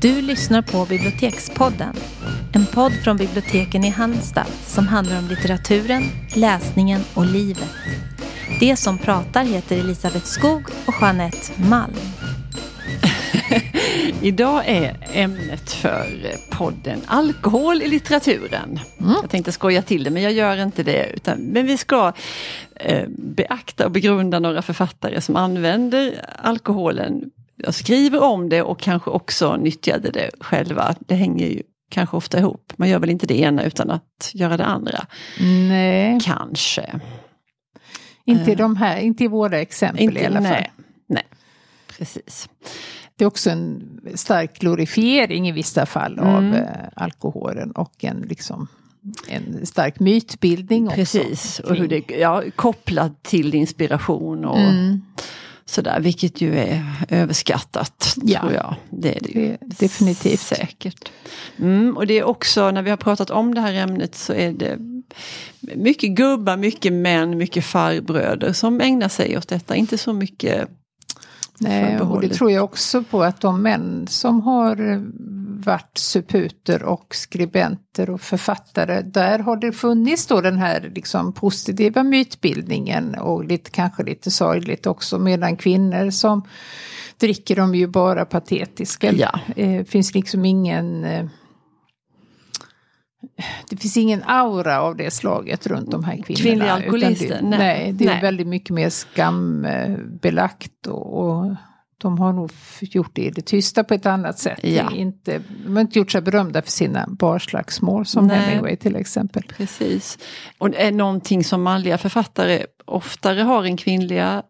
Du lyssnar på Bibliotekspodden. En podd från biblioteken i Halmstad som handlar om litteraturen, läsningen och livet. Det som pratar heter Elisabeth Skog och Jeanette Malm. Idag är ämnet för podden alkohol i litteraturen. Mm. Jag tänkte skoja till det men jag gör inte det. Utan, men vi ska eh, beakta och begrunda några författare som använder alkoholen jag skriver om det och kanske också nyttjade det själva. Det hänger ju kanske ofta ihop. Man gör väl inte det ena utan att göra det andra. Nej. Kanske. Inte i, de här, inte i våra exempel inte, i alla fall. Nej, nej, precis. Det är också en stark glorifiering i vissa fall mm. av eh, alkoholen och en liksom en stark mytbildning också. Precis, och hur det ja, kopplat till inspiration och mm sådär, vilket ju är överskattat. Ja, tror jag. Det är det ju definitivt. Säkert. Mm, och det är också, när vi har pratat om det här ämnet så är det mycket gubbar, mycket män, mycket farbröder som ägnar sig åt detta. Inte så mycket Nej, och det tror jag också på att de män som har varit suputer och skribenter och författare, där har det funnits då den här liksom positiva mytbildningen och lite, kanske lite sorgligt också, medan kvinnor som dricker de ju bara patetiska. Ja. Det eh, finns liksom ingen eh, det finns ingen aura av det slaget runt de här kvinnorna. Kvinnliga alkoholister? nej. nej. det är nej. väldigt mycket mer skambelagt och, och de har nog gjort det i det tysta på ett annat sätt. Ja. Inte, de har inte gjort sig berömda för sina barslagsmål som Nej. Hemingway till exempel. Precis. Och är någonting som manliga författare oftare har än kvinnliga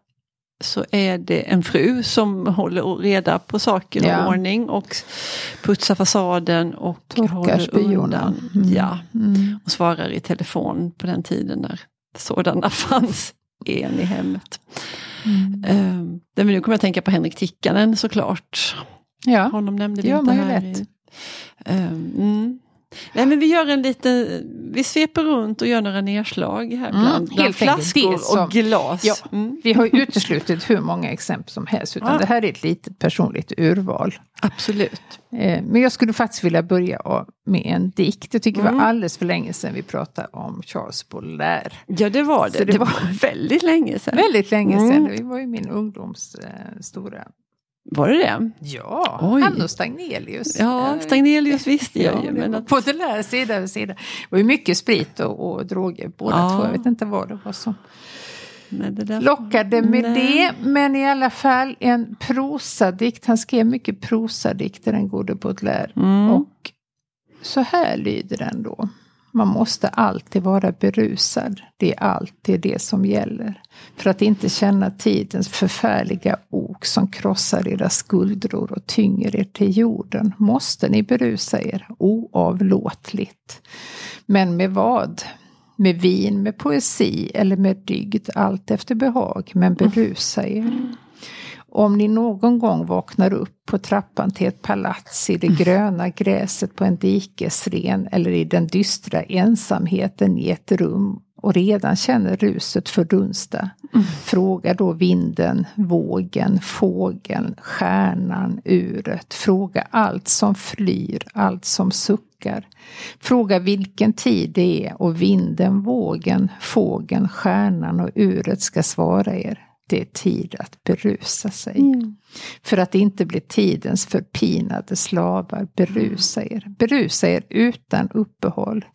så är det en fru som håller reda på saker och ja. ordning och putsar fasaden och Torkar håller undan. Mm. Ja. Mm. Och svarar i telefon på den tiden när sådana fanns en i hemmet. Mm. Uh, nu kommer jag att tänka på Henrik Tikkanen såklart. Ja, Honom nämnde vi inte här. Lätt. Uh, mm. Nej men vi gör en liten, vi sveper runt och gör några nedslag här mm, bland, bland flaskor som, och glas. Ja, mm. Vi har uteslutit hur många exempel som helst utan ja. det här är ett litet personligt urval. Absolut. Eh, men jag skulle faktiskt vilja börja med en dikt. Jag tycker mm. det var mm. alldeles för länge sedan vi pratade om Charles Baudelaire. Ja det var det, det, det var väldigt länge sedan. Väldigt länge sedan, mm. det var ju min ungdoms eh, stora var det det? Ja, Oj. han och Stagnelius. Ja, Stagnelius visste jag ju. Men att... På den där sida vid sida. Det var ju mycket sprit och, och droger båda ja. två. Jag vet inte vad det var som där... lockade med Nej. det. Men i alla fall en prosadikt. Han skrev mycket prosadikter, den gode Baudelaire. Mm. Och så här lyder den då. Man måste alltid vara berusad. Det är alltid det som gäller. För att inte känna tidens förfärliga ok som krossar era skuldror och tynger er till jorden måste ni berusa er oavlåtligt. Men med vad? Med vin, med poesi eller med dygd, allt efter behag, men berusa er. Om ni någon gång vaknar upp på trappan till ett palats i det gröna gräset på en dikesren eller i den dystra ensamheten i ett rum och redan känner ruset fördunsta. Mm. Fråga då vinden, vågen, fågeln, stjärnan, uret. Fråga allt som flyr, allt som suckar. Fråga vilken tid det är och vinden, vågen, fågeln, stjärnan och uret ska svara er det är tid att berusa sig. Mm. För att inte bli tidens förpinade slavar, berusa er. Berusa er utan uppehåll.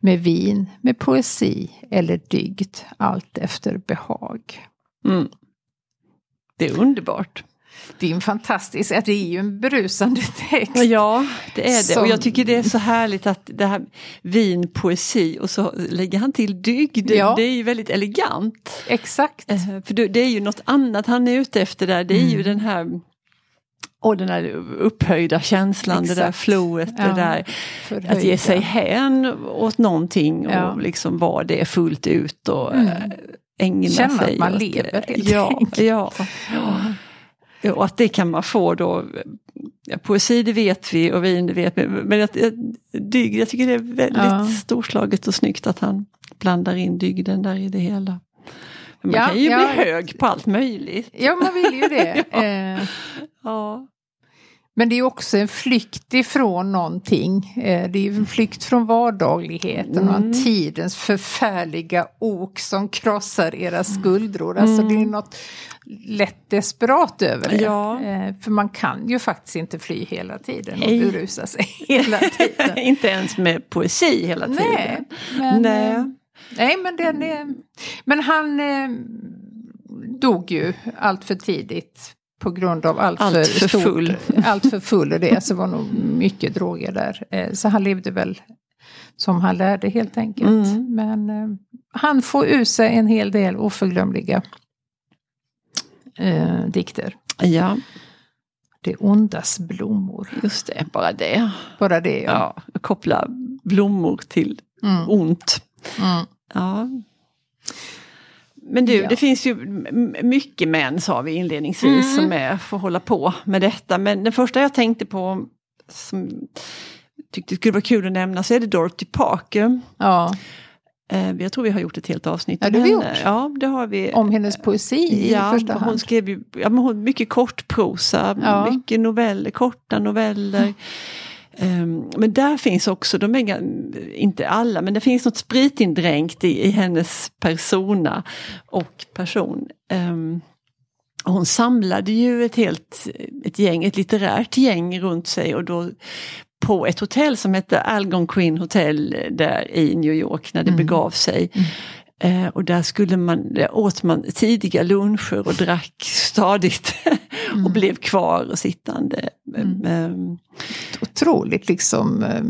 Med vin, med poesi eller dygd, allt efter behag. Mm. Det är underbart. Det är en fantastisk, det är ju en berusande text. Ja, det är det. Som... Och jag tycker det är så härligt att det här vin, poesi och så lägger han till dygd. Ja. Det är ju väldigt elegant. Exakt. Eh, för det är ju något annat han är ute efter där. Det är mm. ju den här och den där upphöjda känslan, Exakt. det där flowet, ja, det där förhöjda. att ge sig hän åt någonting och ja. liksom vara det fullt ut och mm. Eh, ägna Känna sig. Känna att man lever helt ja, enkelt. Ja. ja. Och att det kan man få då, ja, poesi det vet vi och vin det vet vi, men att, dygd, jag tycker det är väldigt ja. storslaget och snyggt att han blandar in dygden där i det hela. Man ja, kan ju ja. bli hög på allt möjligt. Ja, man vill ju det. ja. Eh. ja. Men det är också en flykt ifrån någonting. Eh, det är en flykt från vardagligheten mm. och tidens förfärliga ok som krossar era skuldror. Mm. Alltså det är mm. något lätt desperat över det. Ja. Eh, för man kan ju faktiskt inte fly hela tiden och berusa sig hela tiden. inte ens med poesi hela tiden. Nej, men, nej. Eh, nej, men, den är, men han dog ju allt för tidigt på grund av allt, allt för, för full. allt för full och det, så var nog mycket droger där. Eh, så han levde väl som han lärde helt enkelt. Mm. Men eh, han får ur sig en hel del oförglömliga eh, dikter. Ja. Det ondas blommor. Just det, bara det. Bara det ja. ja koppla blommor till mm. ont. Mm. Ja. Men du, ja. det finns ju mycket män sa vi inledningsvis mm. som är, får hålla på med detta. Men den första jag tänkte på som tyckte skulle vara kul att nämna så är det Dorothy Parker. Ja. Eh, jag tror vi har gjort ett helt avsnitt ja, det har vi gjort. Ja, det har vi. Om hennes poesi ja, i första hand. Hon skrev ju, ja, men hon, mycket kortprosa, ja. mycket noveller, korta noveller. Um, men där finns också, de är, inte alla, men det finns något spritindränkt i, i hennes persona och person. Um, hon samlade ju ett helt ett gäng, ett litterärt gäng runt sig och då på ett hotell som hette Algonquin Hotel där i New York när det mm. begav sig. Mm. Eh, och där skulle man, där åt man tidiga luncher och drack stadigt mm. och blev kvar och sittande. Mm. Eh, Otroligt liksom eh,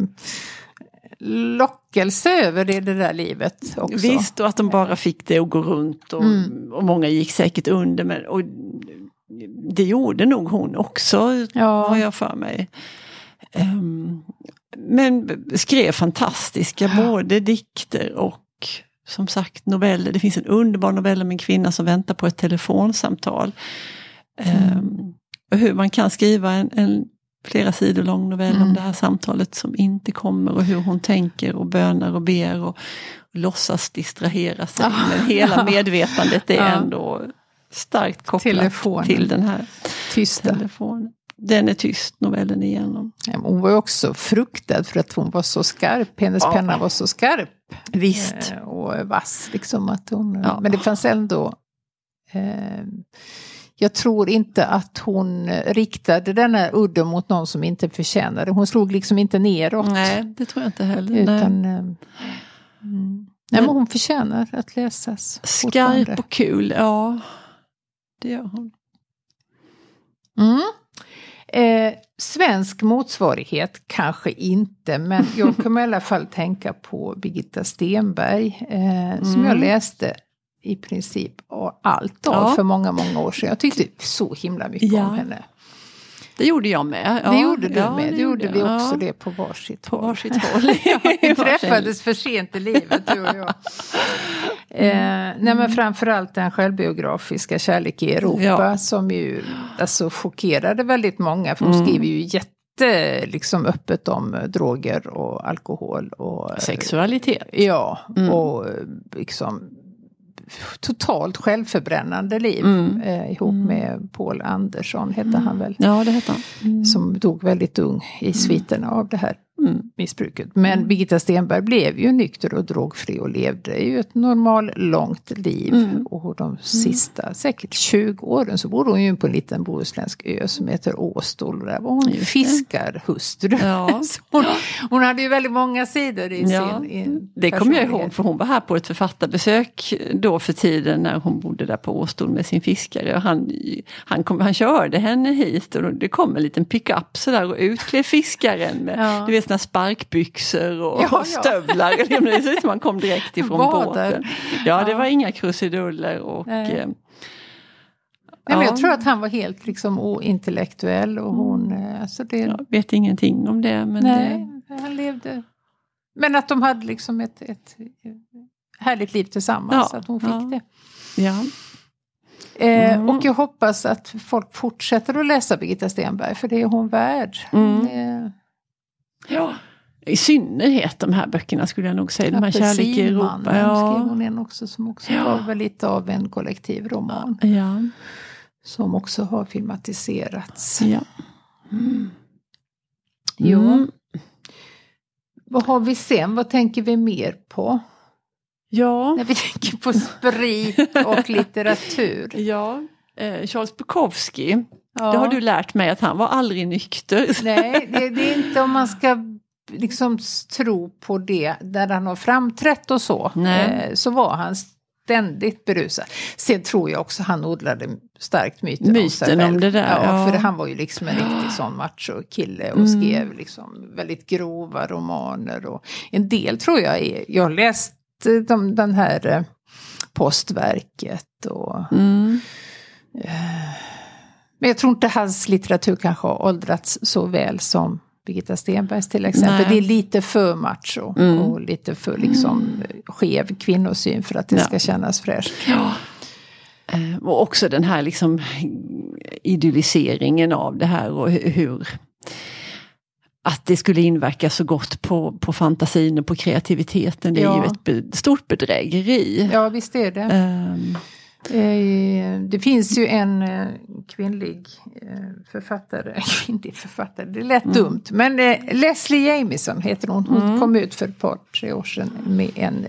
lockelse över det, det där livet också. Visst, och att de bara fick det att gå runt och, mm. och många gick säkert under. Men, och det gjorde nog hon också, ja. har jag för mig. Um, men skrev fantastiska både dikter och som sagt noveller. Det finns en underbar novell om en kvinna som väntar på ett telefonsamtal. Mm. Um, och hur man kan skriva en, en flera sidor lång novell mm. om det här samtalet som inte kommer och hur hon tänker och bönar och ber och, låtsas distrahera sig. Oh. Men hela medvetandet är ja. ändå starkt kopplat Telefonen. till den här Tysta. telefonen. Den är tyst, novellen igenom. Ja, hon var ju också fruktad för att hon var så skarp. Hennes ja. penna var så skarp. Visst. Eh, och vass. Liksom att hon, ja. Men det fanns ändå... Eh, jag tror inte att hon riktade den här udden mot någon som inte förtjänade. Hon slog liksom inte neråt. Nej, det tror jag inte heller. Utan, eh, mm. Nej, men hon förtjänar att läsas. Skarp och kul, ja. Det gör hon. Mm. Eh, svensk motsvarighet kanske inte, men jag kommer i alla fall tänka på Birgitta Stenberg eh, mm. som jag mm. läste i princip allt av ja. för många, många år sedan. Jag tyckte så himla mycket ja. om henne. Det gjorde jag med. Ja, det gjorde du ja, med. Det, gjorde vi också det på varsitt på håll. Varsitt håll. vi träffades för sent i livet du och jag. Eh, nej men framförallt den självbiografiska Kärlek i Europa som ju alltså, chockerade väldigt många för hon mm. skriver ju jätte liksom öppet om droger och alkohol och sexualitet. Ja, mm. och liksom totalt självförbrännande liv mm. eh, ihop mm. med Paul Andersson, hette han väl? Ja, det hette han. Mm. Som dog väldigt ung i sviterna av det här mm. Missbruket. Men mm. Birgitta Stenberg blev ju nykter och drogfri och levde ju ett normal långt liv. Mm. Och de mm. sista säkert 20 åren så bodde hon ju på en liten bohuslänsk ö som heter Åstol. Där var hon fiskarhustru. Ja. hon, hon, hade ju väldigt många sidor i ja. sin Det kommer jag ihåg för hon var här på ett författarbesök då för tiden när hon bodde där på Åstol med sin fiskare. Och han, han, kom, han körde henne hit och det kom en liten pickup sådär och utklev fiskaren med ja. du vet, sparkbyxor och, ja, stövlar. Ja. det ser ut som man kom direkt ifrån Bader. båten. Ja, det var inga krusiduller. Och, Nej. Eh, Nej, men jag tror att han var helt liksom ointellektuell och hon... Eh, alltså det... Jag vet ingenting om det. Men Nej, det... han levde... Men att de hade liksom ett, ett härligt liv tillsammans, ja, att hon fick ja. det. Ja. Eh, mm. Och jag hoppas att folk fortsätter att läsa Birgitta Stenberg, för det är hon värd. Mm. Eh, Ja. I synnerhet de här böckerna skulle jag nog säga. De här Kärlek i Europa. Ja. skrev hon en också som också ja. var väl lite av en kollektiv roman. Ja. Som också har filmatiserats. Ja. Mm. Jo. Mm. Vad har vi sen? Vad tänker vi mer på? Ja. När vi tänker på sprit och litteratur. Ja, eh, Charles Bukowski. Ja. Det har du lärt mig att han var aldrig nykter. Nej, det, det är inte om man ska liksom tro på det där han har framträtt och så. Eh, så var han ständigt berusad. Sen tror jag också han odlade starkt myten, myten om sig själv. Om det där, ja, ja. För han var ju liksom en riktig sån macho-kille och mm. skrev liksom väldigt grova romaner. Och en del tror jag är, jag har läst de, den här eh, postverket och mm. Men jag tror inte hans litteratur kanske har åldrats så väl som Birgitta Stenbergs till exempel. Nej. Det är lite för macho mm. och lite för liksom skev kvinnosyn för att det ja. ska kännas fräscht. Ja. Eh, och också den här liksom idylliseringen av det här och hur att det skulle inverka så gott på, på fantasin och på kreativiteten. Det är ja. ju ett stort bedrägeri. Ja visst är det. Um, det finns ju en eh, kvinnlig eh, författare, kvinnlig författare, det lät mm. dumt, men Leslie Jamieson heter hon. Hon mm. kom ut för ett par, tre år sedan med en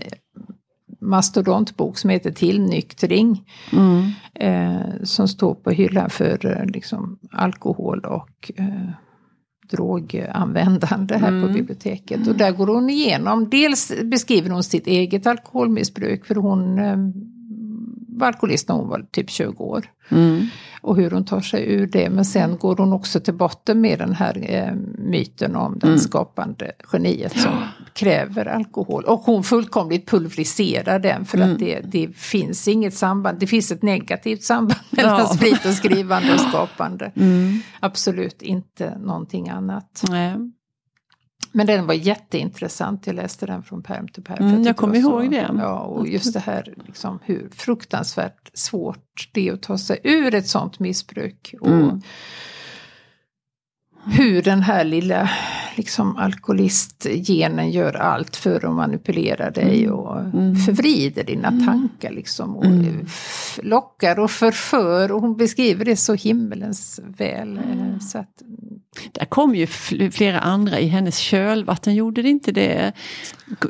mastodontbok som heter Tillnyktring. Mm. som står på hyllan för liksom, alkohol och droganvändande här mm. på biblioteket. Och där går hon igenom, dels beskriver hon sitt eget alkoholmissbruk för hon var alkoholist när hon var typ 20 år. Mm. Och hur hon tar sig ur det. Men sen går hon också till botten med den här eh, myten om den mm. skapande geniet som kräver alkohol. Och hon fullkomligt pulveriserar den för mm. att det, det, finns inget samband. Det finns ett negativt samband mellan ja. sprit och skrivande och skapande. Mm. Absolut inte någonting annat. Nej. Men den var jätteintressant. Jag läste den från perm till perm. Mm, jag kommer ihåg det. Ja, och just det här liksom, hur fruktansvärt svårt det är att ta sig ur ett sånt missbruk. Och mm. Hur den här lilla liksom, alkoholistgenen gör allt för att manipulera dig mm. och mm. förvrider dina mm. tankar. Liksom, och mm. lockar och förför. Och hon beskriver det så himmelens väl. Mm. Så att, där kom ju flera andra i hennes kölvatten, gjorde det inte det?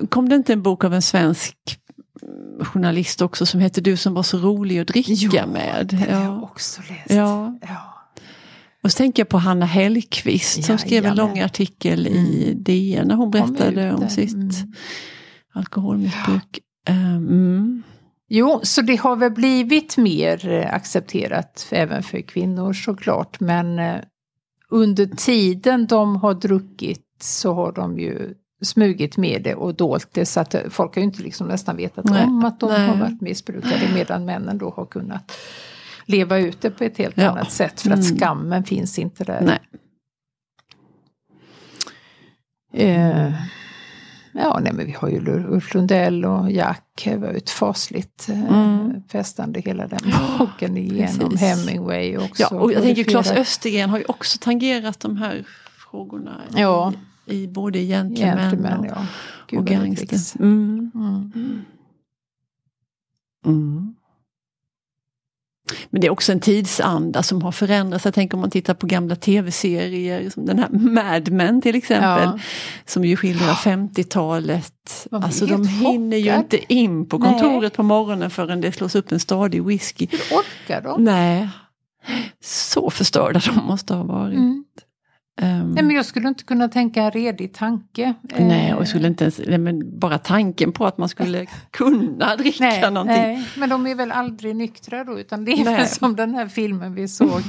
Kom det inte en bok av en svensk journalist också som heter Du som var så rolig att dricka jo, med? Den ja, har jag också läst. Ja. ja. Och så tänker jag på Hanna Hellqvist ja, som skrev en lång artikel mm. i DN när hon berättade om, om sitt mm. alkoholmissbruk. Ja. Mm. Jo, så det har väl blivit mer eh, accepterat även för kvinnor såklart. Men eh, under tiden de har druckit så har de ju smugit med det och dolt det så att folk har ju inte liksom nästan vetat nej, om att de nej. har varit missbrukare medan männen då har kunnat leva ut det på ett helt ja. annat sätt för att mm. skammen finns inte där. Nej. Eh, ja, nej, men vi har ju Ulf Lundell och Jack, det var ju ett fasligt eh, mm. festande hela den boken igenom. Precis. Hemingway också. Ja, och jag tänker Claes Östergren har ju också tangerat de här frågorna. Ja. I, i både Gentlemen och, ja. och Gangster. Mm. Mm. Men det är också en tidsanda som har förändrats. Jag tänker om man tittar på gamla tv-serier, som den här Mad Men till exempel. Ja. Som ju skildrar 50-talet. Alltså de hinner ju inte in på kontoret Nej. på morgonen förrän det slås upp en stadig whisky. Hur orkar de? Nej. Så förstörda de måste ha varit. Mm. Um, nej, men jag skulle inte kunna tänka en redig tanke. Nej, och skulle inte ens, nej, men bara tanken på att man skulle kunna dricka nej, någonting. Nej, men de är väl aldrig nyktra då, utan det är nej. väl som den här filmen vi såg.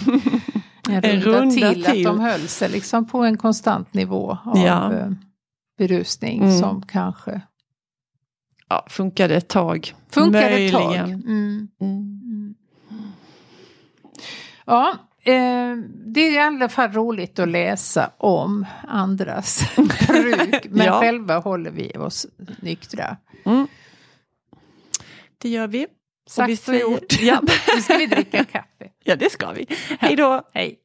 en runda, till, till, att de höll sig liksom på en konstant nivå av ja. Eh, berusning mm. som kanske ja, funkade ett tag. Funkade Möjligen. ett tag. Mm. Mm. Ja, Eh, det är i alla fall roligt att läsa om andras bruk, men ja. själva håller vi oss nyktra. Mm. Det gör vi. Sagt och, och gjort. Ja. nu ska vi dricka kaffe. Ja, det ska vi. Hej då! Hej.